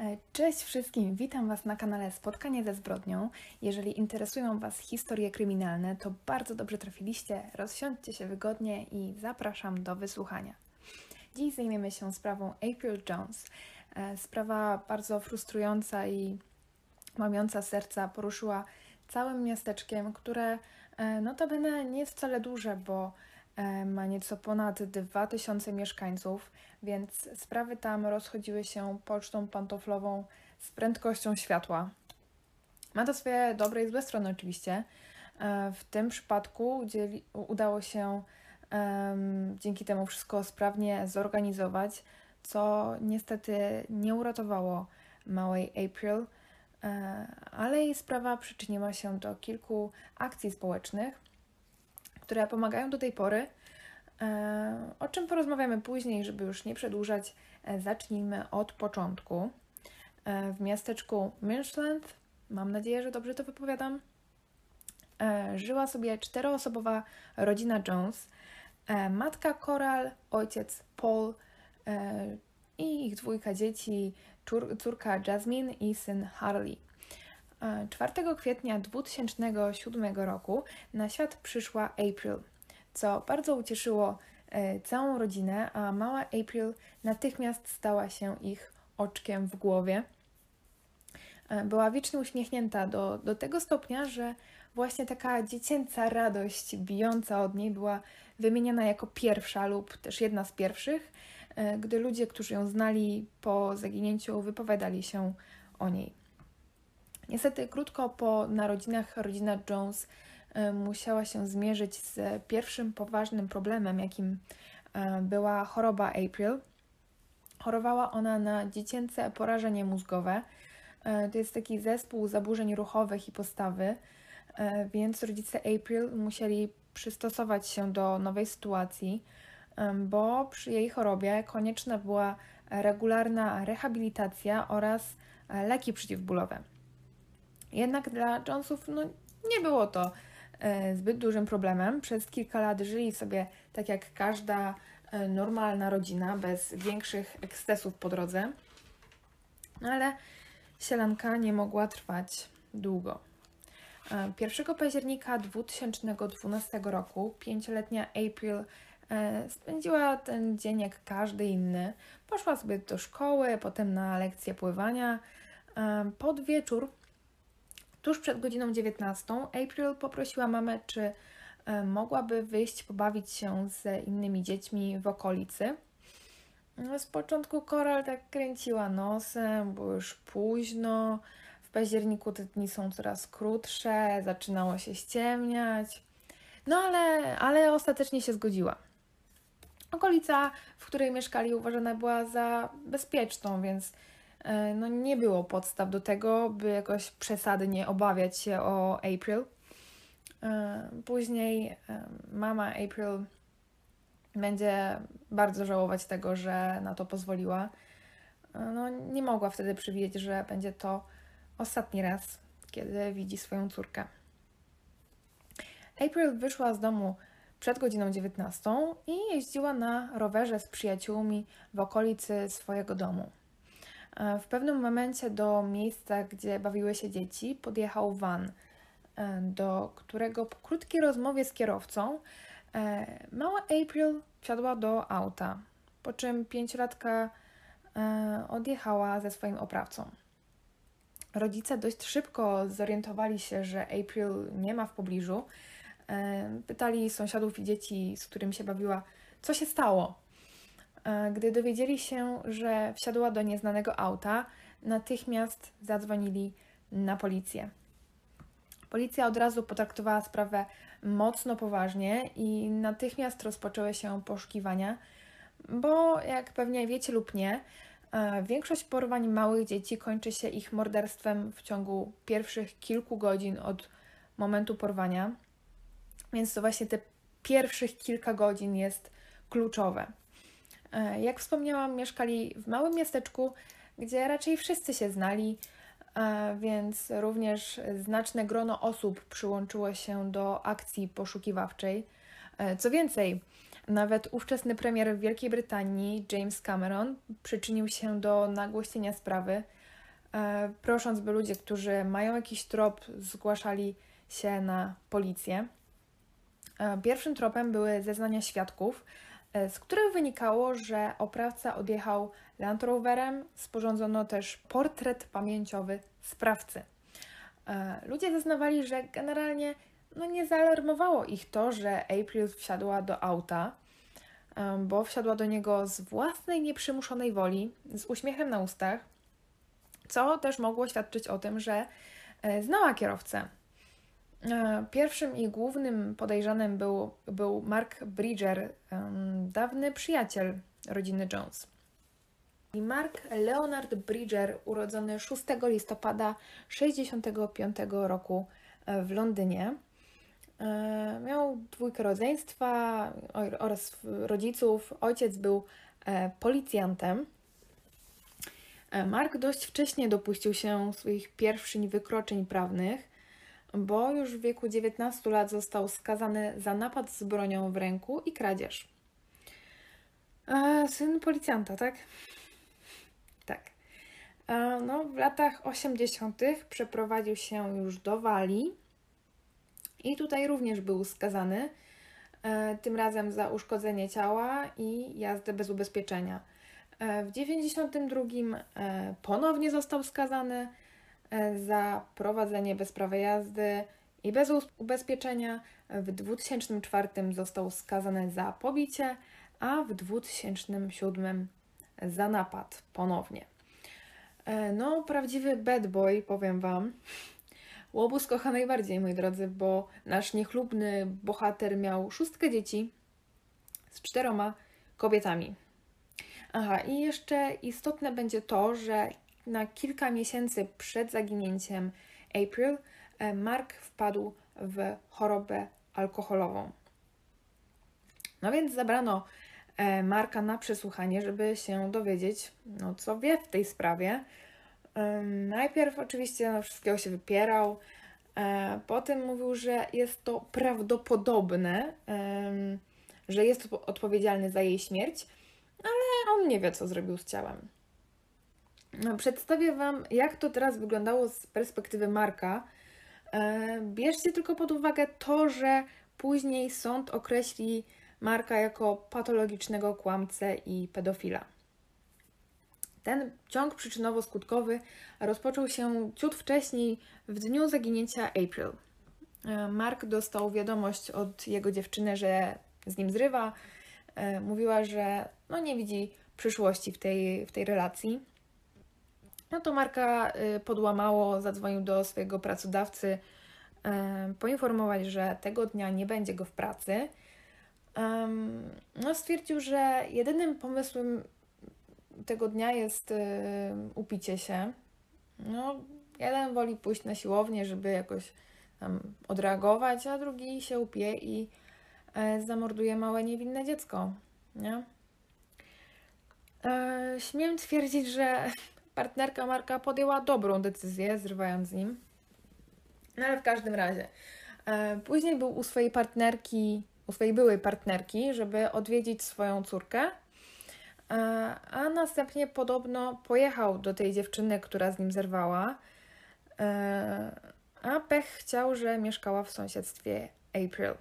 E, cześć wszystkim, witam Was na kanale Spotkanie ze zbrodnią. Jeżeli interesują Was historie kryminalne, to bardzo dobrze trafiliście. Rozsiądźcie się wygodnie i zapraszam do wysłuchania. Dziś zajmiemy się sprawą April Jones. E, sprawa bardzo frustrująca i mamiąca serca poruszyła całym miasteczkiem, które e, notabene nie jest wcale duże, bo ma nieco ponad 2000 mieszkańców, więc sprawy tam rozchodziły się pocztą pantoflową z prędkością światła. Ma to swoje dobre i złe strony oczywiście. E, w tym przypadku udało się um, dzięki temu wszystko sprawnie zorganizować, co niestety nie uratowało małej April, e, ale jej sprawa przyczyniła się do kilku akcji społecznych, które pomagają do tej pory E, o czym porozmawiamy później, żeby już nie przedłużać. E, zacznijmy od początku. E, w miasteczku Mirchland, mam nadzieję, że dobrze to wypowiadam, żyła sobie czteroosobowa rodzina Jones. Matka Coral, ojciec Paul i ich dwójka dzieci, córka Jasmine i syn Harley. 4 kwietnia 2007 roku na świat przyszła April – co bardzo ucieszyło e, całą rodzinę, a mała April natychmiast stała się ich oczkiem w głowie. E, była wiecznie uśmiechnięta do, do tego stopnia, że właśnie taka dziecięca radość bijąca od niej była wymieniana jako pierwsza lub też jedna z pierwszych, e, gdy ludzie, którzy ją znali po zaginięciu, wypowiadali się o niej. Niestety, krótko po narodzinach rodzina Jones E, musiała się zmierzyć z pierwszym poważnym problemem, jakim e, była choroba April. Chorowała ona na dziecięce porażenie mózgowe. E, to jest taki zespół zaburzeń ruchowych i postawy, więc rodzice April musieli przystosować się do nowej sytuacji, bo przy jej chorobie konieczna była regularna rehabilitacja oraz leki przeciwbólowe. Jednak dla Jonesów no, nie było to E, zbyt dużym problemem. Przez kilka lat żyli sobie tak jak każda e, normalna rodzina, bez większych ekscesów po drodze. No ale sielanka nie mogła trwać długo. 1 e, października 2012 roku pięcioletnia April spędziła ten dzień jak każdy inny. Poszła sobie do szkoły, potem na lekcję pływania. Pod wieczór Tuż przed godziną 19 April poprosiła mamę, czy e, mogłaby wyjść pobawić się z innymi dziećmi w okolicy. No, z początku Coral tak kręciła nosem, było już późno. W październiku te dni są coraz krótsze, zaczynało się ściemniać. No ale, ale ostatecznie się zgodziła. Okolica, w której mieszkali, uważana była za bezpieczną, więc no nie było podstaw do tego, by jakoś przesadnie obawiać się o April. E, później e, mama April będzie bardzo żałować tego, że na to pozwoliła. No, nie mogła wtedy przewidzieć, że będzie to ostatni raz, kiedy widzi swoją córkę. April wyszła z domu przed godziną 19 i jeździła na rowerze z przyjaciółmi w okolicy swojego domu. E, w pewnym momencie do miejsca, gdzie bawiły się dzieci, podjechał van, e, do którego po krótkiej rozmowie z kierowcą e, mała April wsiadła do auta, po czym pięciolatka odjechała ze swoim oprawcą. Rodzice dość szybko zorientowali się, że April nie ma w pobliżu. Pytali sąsiadów i dzieci, z którymi się bawiła, co się stało. E, gdy dowiedzieli się, że wsiadła do nieznanego auta, natychmiast zadzwonili na policję. Policja od razu potraktowała sprawę mocno poważnie i natychmiast rozpoczęły się poszukiwania, bo jak pewnie wiecie lub nie, e, większość porwań małych dzieci kończy się ich morderstwem w ciągu pierwszych kilku godzin od momentu porwania, więc to właśnie te pierwszych kilka godzin jest kluczowe. E, jak wspomniałam, mieszkali w małym miasteczku, gdzie raczej wszyscy się znali, więc również znaczne grono osób przyłączyło się do akcji poszukiwawczej. E, co więcej, Nawet ówczesny premier Wielkiej Brytanii, James Cameron, przyczynił się do nagłośnienia sprawy, e, prosząc, by ludzie, którzy mają jakiś trop, zgłaszali się na policję. Pierwszym tropem były zeznania świadków, z których wynikało, że oprawca odjechał Land Roverem. Sporządzono też portret pamięciowy sprawcy. E, ludzie zeznawali, że generalnie no nie zaalarmowało ich to, że April wsiadła do auta, bo wsiadła do niego z własnej nieprzymuszonej woli, z uśmiechem na ustach, co też mogło świadczyć o tym, że znała kierowcę. E, pierwszym i głównym podejrzanym był, był Mark Bridger, dawny przyjaciel rodziny Jones. I Mark Leonard Bridger, urodzony 6 listopada 1965 roku e, w Londynie, e, miał dwójkę rodzeństwa oraz rodziców. Ojciec był policjantem. Mark dość wcześnie dopuścił się swoich pierwszych wykroczeń prawnych bo już w wieku 19 lat został skazany za napad z bronią w ręku i kradzież. E, syn policjanta, tak? Tak. E, no, w latach 80. przeprowadził się już do Walii i tutaj również był skazany, e, tym razem za uszkodzenie ciała i jazdę bez ubezpieczenia. E, w 92 e, ponownie został skazany za prowadzenie bez prawa jazdy i bez ubezpieczenia. W 2004 został skazany za pobicie, a w 2007 za napad ponownie. E, no, prawdziwy bad boy, powiem Wam. Łobuz kocha najbardziej, moi drodzy, bo nasz niechlubny bohater miał szóstkę dzieci z czteroma kobietami. Aha, i jeszcze istotne będzie to, że na kilka miesięcy przed zaginięciem April e, Mark wpadł w chorobę alkoholową. No więc zabrano e, Marka na przesłuchanie, żeby się dowiedzieć, no, co wie w tej sprawie. Najpierw oczywiście no, wszystkiego się wypierał, e, potem mówił, że jest to prawdopodobne, że jest odpowiedzialny za jej śmierć, ale on nie wie, co zrobił z ciałem. No, przedstawię Wam, jak to teraz wyglądało z perspektywy Marka. E, bierzcie tylko pod uwagę to, że później sąd określi Marka jako patologicznego kłamcę i pedofila. Ten ciąg przyczynowo-skutkowy rozpoczął się ciut wcześniej, w dniu zaginięcia April. E, Mark dostał wiadomość od jego dziewczyny, że z nim zrywa. E, mówiła, że no nie widzi przyszłości w tej, w tej relacji. No to Marka y, podłamało, zadzwonił do swojego pracodawcy, poinformować, że tego dnia nie będzie go w pracy. No, stwierdził, że jedynym pomysłem tego dnia jest y, upicie się. No, jeden woli pójść na siłownię, żeby jakoś tam odreagować, a drugi się upie i e, zamorduje małe niewinne dziecko. Nie? E, śmiem twierdzić, że partnerka Marka podjęła dobrą decyzję, zrywając z nim. No ale w każdym razie. E, później był u swojej partnerki, u swojej byłej partnerki, żeby odwiedzić swoją córkę. E, a następnie podobno pojechał do tej dziewczyny, która z nim zerwała. E, a Pech chciał, że mieszkała w sąsiedztwie April.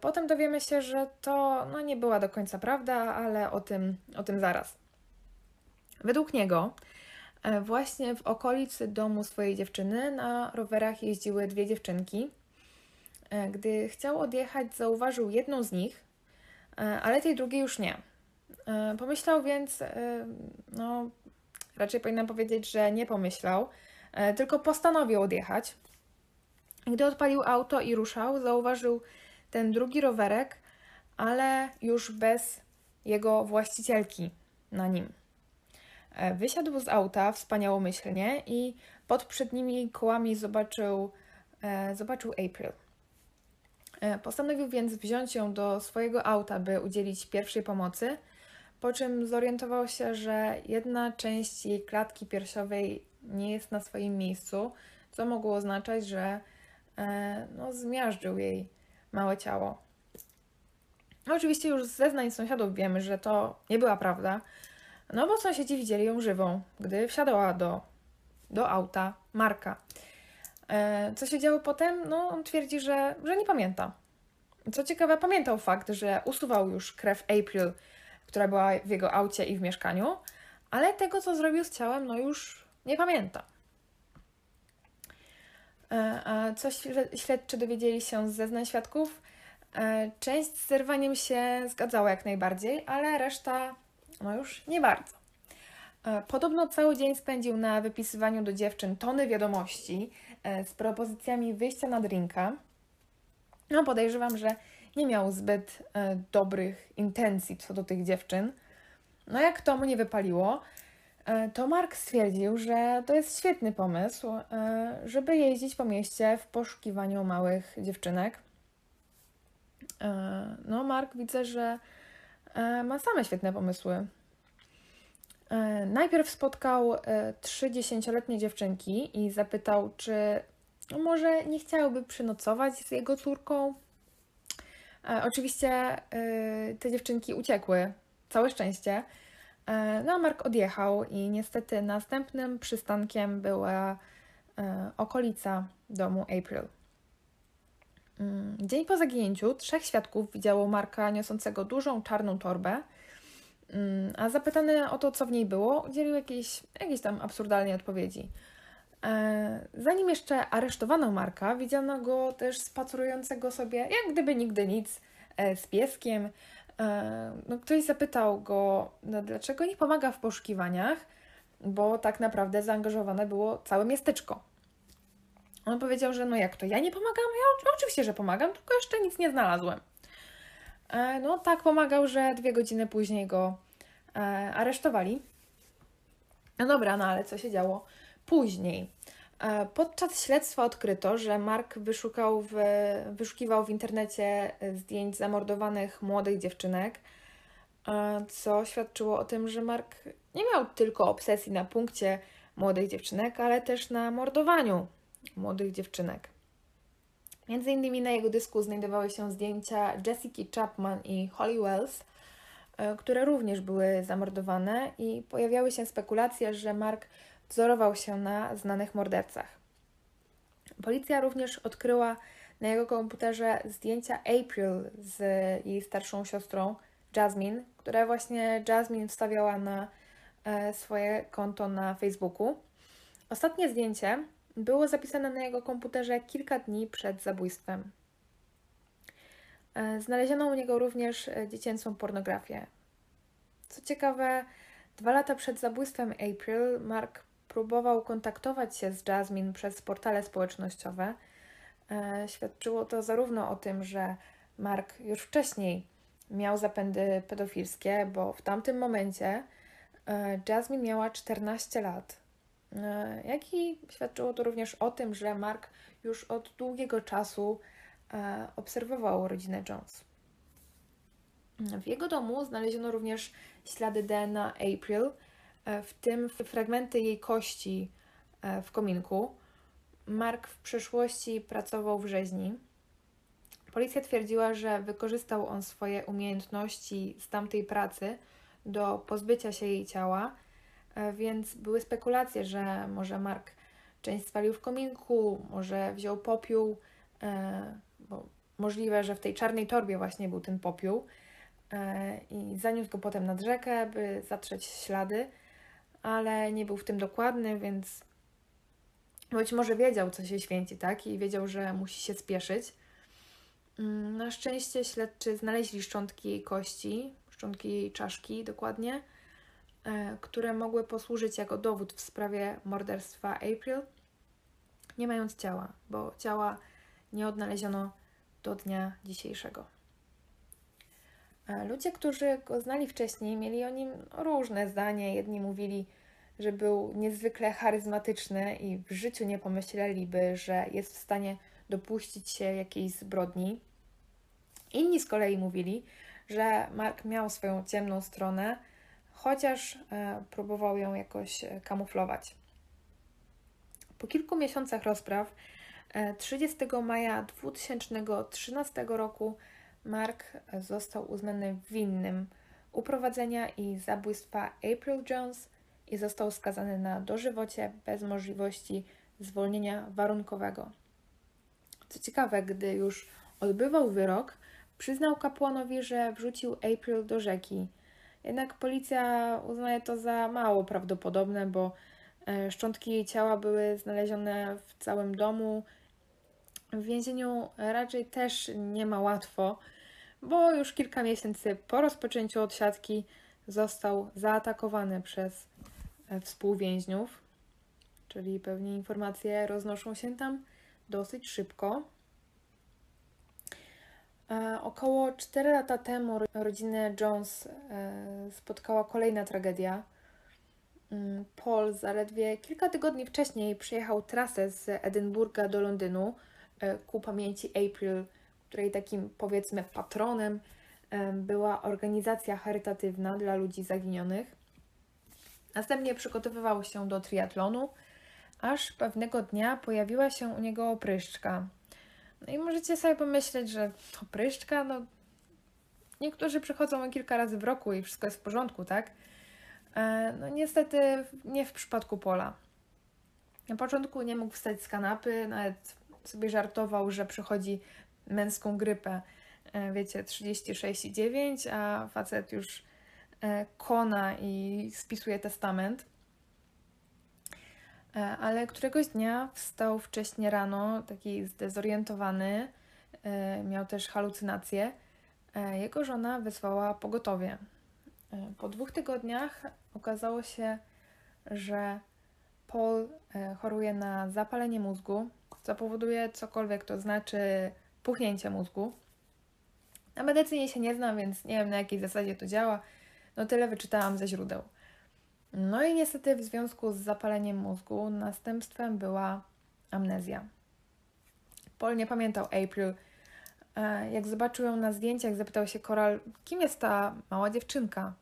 Potem dowiemy się, że to no, nie była do końca prawda, ale o tym, o tym zaraz. Według niego e, właśnie w okolicy domu swojej dziewczyny na rowerach jeździły dwie dziewczynki. E, gdy chciał odjechać, zauważył jedną z nich, e, ale tej drugiej już nie. Pomyślał więc, no raczej powinnam powiedzieć, że nie pomyślał, tylko postanowił odjechać. Gdy odpalił auto i ruszał, zauważył ten drugi rowerek, ale już bez jego właścicielki na nim. E, wysiadł z auta wspaniałomyślnie i pod przednimi kołami zobaczył, e, zobaczył April. E, postanowił więc wziąć ją do swojego auta, by udzielić pierwszej pomocy, po czym zorientował się, że jedna część jej klatki piersiowej nie jest na swoim miejscu, co mogło oznaczać, że no, zmiażdżył jej małe ciało. No, oczywiście już z zeznań sąsiadów wiemy, że to nie była prawda, no bo sąsiedzi widzieli ją żywą, gdy wsiadała do, do auta Marka. E, co się działo potem? No, on twierdzi, że, że nie pamięta. Co ciekawe, pamiętał fakt, że usuwał już krew April, która była w jego aucie i w mieszkaniu, ale tego, co zrobił z ciałem, no już nie pamięta. E, a co śledczy dowiedzieli się z zeznań świadków? E, część z zerwaniem się zgadzała jak najbardziej, ale reszta no już nie bardzo. E, podobno cały dzień spędził na wypisywaniu do dziewczyn tony wiadomości z propozycjami wyjścia na drinka. No podejrzewam, że nie miał zbyt dobrych intencji co do tych dziewczyn. No jak to mu nie wypaliło, E, to Mark stwierdził, że to jest świetny pomysł, e, żeby jeździć po mieście w poszukiwaniu małych dziewczynek. E, no, Mark widzę, że ma same świetne pomysły. Najpierw spotkał trzy dziesięcioletnie dziewczynki i zapytał, czy no, może nie chciałyby przynocować z jego córką. Oczywiście te dziewczynki uciekły, całe szczęście. E, no, Mark odjechał i niestety następnym przystankiem była e, okolica domu April. Mm, dzień po zaginięciu trzech świadków widziało Marka niosącego dużą czarną torbę, mm, a zapytany o to, co w niej było, udzielił jakieś, jakieś tam absurdalnej odpowiedzi. E, zanim jeszcze aresztowano Marka, widziano go też spacerującego sobie, jak gdyby nigdy nic, z pieskiem, E, no, ktoś zapytał go, no, dlaczego nie pomaga w poszukiwaniach, bo tak naprawdę zaangażowane było całe miasteczko. On powiedział, że no jak to, ja nie pomagam? Ja oczywiście, że pomagam, tylko jeszcze nic nie znalazłem. E, no tak pomagał, że dwie godziny później go e, aresztowali. No dobra, no ale co się działo później? E, podczas śledztwa odkryto, że Mark wyszukał w, wyszukiwał w internecie zdjęć zamordowanych młodych dziewczynek, co świadczyło o tym, że Mark nie miał tylko obsesji na punkcie młodych dziewczynek, ale też na mordowaniu młodych dziewczynek. Między innymi na jego dysku znajdowały się zdjęcia Jessica Chapman i Holly Wells, e, które również były zamordowane i pojawiały się spekulacje, że Mark wzorował się na znanych mordercach. Policja również odkryła na jego komputerze zdjęcia April z jej starszą siostrą Jasmine, które właśnie Jasmine wstawiała na e, swoje konto na Facebooku. Ostatnie zdjęcie było zapisane na jego komputerze kilka dni przed zabójstwem. E, znaleziono u niego również e, dziecięcą pornografię. Co ciekawe, dwa lata przed zabójstwem April Mark próbował kontaktować się z Jasmine przez portale społecznościowe. E, świadczyło to zarówno o tym, że Mark już wcześniej miał zapędy pedofilskie, bo w tamtym momencie Jasmine miała 14 lat. E, jak i świadczyło to również o tym, że Mark już od długiego czasu obserwował rodzinę Jones. W jego domu znaleziono również ślady DNA April, E, w tym fragmenty jej kości e, w kominku. Mark w przeszłości pracował w rzeźni. Policja twierdziła, że wykorzystał on swoje umiejętności z tamtej pracy do pozbycia się jej ciała, e, więc były spekulacje, że może Mark część spalił w kominku, może wziął popiół, bo możliwe, że w tej czarnej torbie właśnie był ten popiół i zaniósł go potem nad rzekę, by zatrzeć ślady ale nie był w tym dokładny, więc być może wiedział, co się święci, tak? I wiedział, że musi się spieszyć. Mm, na szczęście śledczy znaleźli szczątki kości, szczątki czaszki dokładnie, e, które mogły posłużyć jako dowód w sprawie morderstwa April, nie mając ciała, bo ciała nie odnaleziono do dnia dzisiejszego. Ludzie, którzy go znali wcześniej, mieli o nim różne zdanie. Jedni mówili, że był niezwykle charyzmatyczny i w życiu nie pomyśleliby, że jest w stanie dopuścić się jakiejś zbrodni. Inni z kolei mówili, że Mark miał swoją ciemną stronę, chociaż e, próbował ją jakoś e, kamuflować. Po kilku miesiącach rozpraw 30 e, maja 2013 roku Mark został uznany winnym uprowadzenia i zabójstwa April Jones i został skazany na dożywocie bez możliwości zwolnienia warunkowego. Co ciekawe, gdy już odbywał wyrok, przyznał kapłanowi, że wrzucił April do rzeki. Jednak policja uznaje to za mało prawdopodobne, bo e, szczątki jej ciała były znalezione w całym domu. W więzieniu raczej też nie ma łatwo, bo już kilka miesięcy po rozpoczęciu odsiadki został zaatakowany przez e, współwięźniów, czyli pewnie informacje roznoszą się tam dosyć szybko. E, około 4 lata temu rodzinę Jones e, spotkała kolejna tragedia. Mm, Paul zaledwie kilka tygodni wcześniej przejechał trasę z Edynburga do Londynu ku pamięci April której takim powiedzmy patronem była organizacja charytatywna dla ludzi zaginionych. Następnie przygotowywał się do triatlonu, aż pewnego dnia pojawiła się u niego opryszczka. No i możecie sobie pomyśleć, że opryszczka, no niektórzy przychodzą kilka razy w roku i wszystko jest w porządku, tak? E, no niestety nie w przypadku Pola. Na początku nie mógł wstać z kanapy, nawet sobie żartował, że przychodzi męską grypę, e, wiecie, 36,9, a facet już e, kona i spisuje testament. E, ale któregoś dnia wstał wcześnie rano, taki zdezorientowany, miał też halucynacje. Jego żona wysłała pogotowie. Po dwóch tygodniach okazało się, że Paul choruje na zapalenie mózgu, co powoduje cokolwiek to znaczy puchnięcie mózgu. Na medycynie się nie znam, więc nie wiem na jakiej zasadzie to działa. No tyle wyczytałam ze źródeł. No i niestety w związku z zapaleniem mózgu następstwem była amnezja. Paul nie pamiętał April. E, jak zobaczył ją na zdjęciach, zapytał się Koral, kim jest ta mała dziewczynka?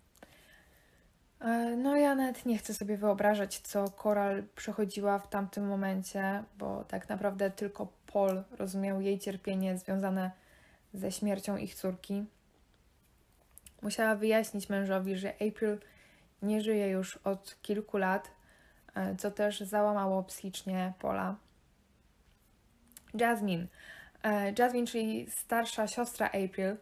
E, no ja nawet nie chcę sobie wyobrażać, co Koral przechodziła w tamtym momencie, bo tak naprawdę tylko Paul rozumiał jej cierpienie związane ze śmiercią ich córki. Musiała wyjaśnić mężowi, że April nie żyje już od kilku lat, e, co też załamało psychicznie Paula. Jasmine. E, Jasmine, czyli starsza siostra April,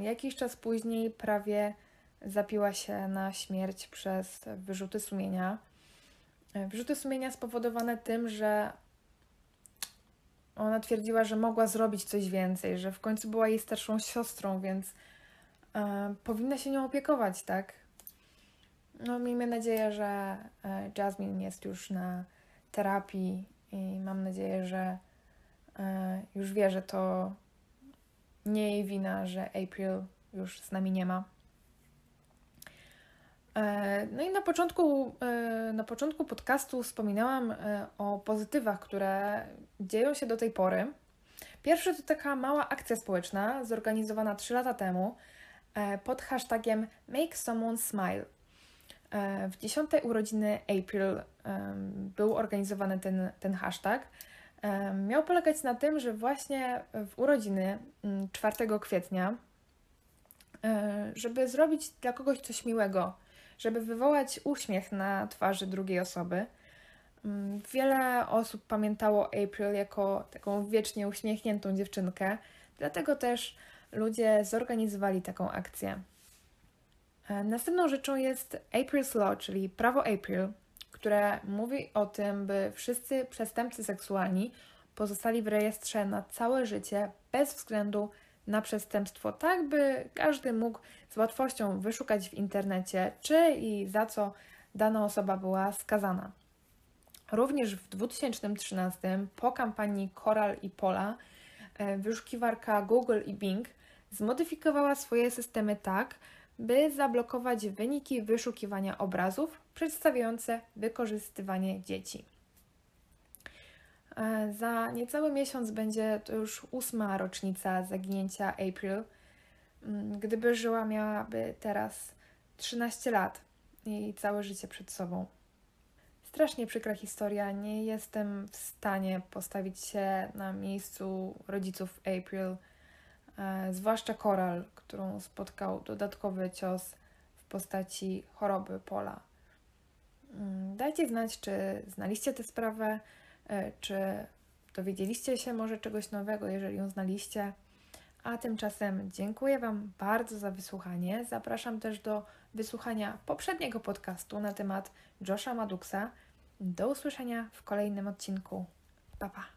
jakiś czas później prawie zapiła się na śmierć przez wyrzuty sumienia. E, wyrzuty sumienia spowodowane tym, że ona twierdziła, że mogła zrobić coś więcej, że w końcu była jej starszą siostrą, więc powinna się nią opiekować, tak? No, miejmy nadzieję, że e, Jasmine jest już na terapii i mam nadzieję, że e, już wie, że to nie jej wina, że April już z nami nie ma. E, no i na początku, na początku podcastu wspominałam o pozytywach, które dzieją się do tej pory. Pierwszy to taka mała akcja społeczna zorganizowana 3 lata temu pod hashtagiem Make Someone Smile. W dziesiątej urodziny April był organizowany ten, ten hashtag. Miał polegać na tym, że właśnie w urodziny 4 mm, kwietnia, żeby zrobić dla kogoś coś miłego, żeby wywołać uśmiech na twarzy drugiej osoby. Mm, wiele osób pamiętało April jako taką wiecznie uśmiechniętą dziewczynkę, dlatego też ludzie zorganizowali taką akcję. E, następną rzeczą jest April's Law, czyli prawo April, które mówi o tym, by wszyscy przestępcy seksualni pozostali w rejestrze na całe życie bez względu na przestępstwo, tak by każdy mógł z łatwością wyszukać w internecie, czy i za co dana osoba była skazana. Również w 2013 po kampanii Coral i Pola e, wyszukiwarka Google i Bing zmodyfikowała swoje systemy tak, by zablokować wyniki wyszukiwania obrazów przedstawiające wykorzystywanie dzieci. E, za niecały miesiąc będzie to już ósma rocznica zaginięcia April. Mm, gdyby żyła, miałaby teraz 13 lat i całe życie przed sobą. Strasznie przykra historia. Nie jestem w stanie postawić się na miejscu rodziców April. E, zwłaszcza Koral, którą spotkał dodatkowy cios w postaci choroby Pola. Mm, dajcie znać, czy znaliście tę sprawę, e, czy dowiedzieliście się może czegoś nowego, jeżeli ją znaliście. A tymczasem dziękuję Wam bardzo za wysłuchanie. Zapraszam też do wysłuchania poprzedniego podcastu na temat Josha Maduxa. Do usłyszenia w kolejnym odcinku. Pa, pa.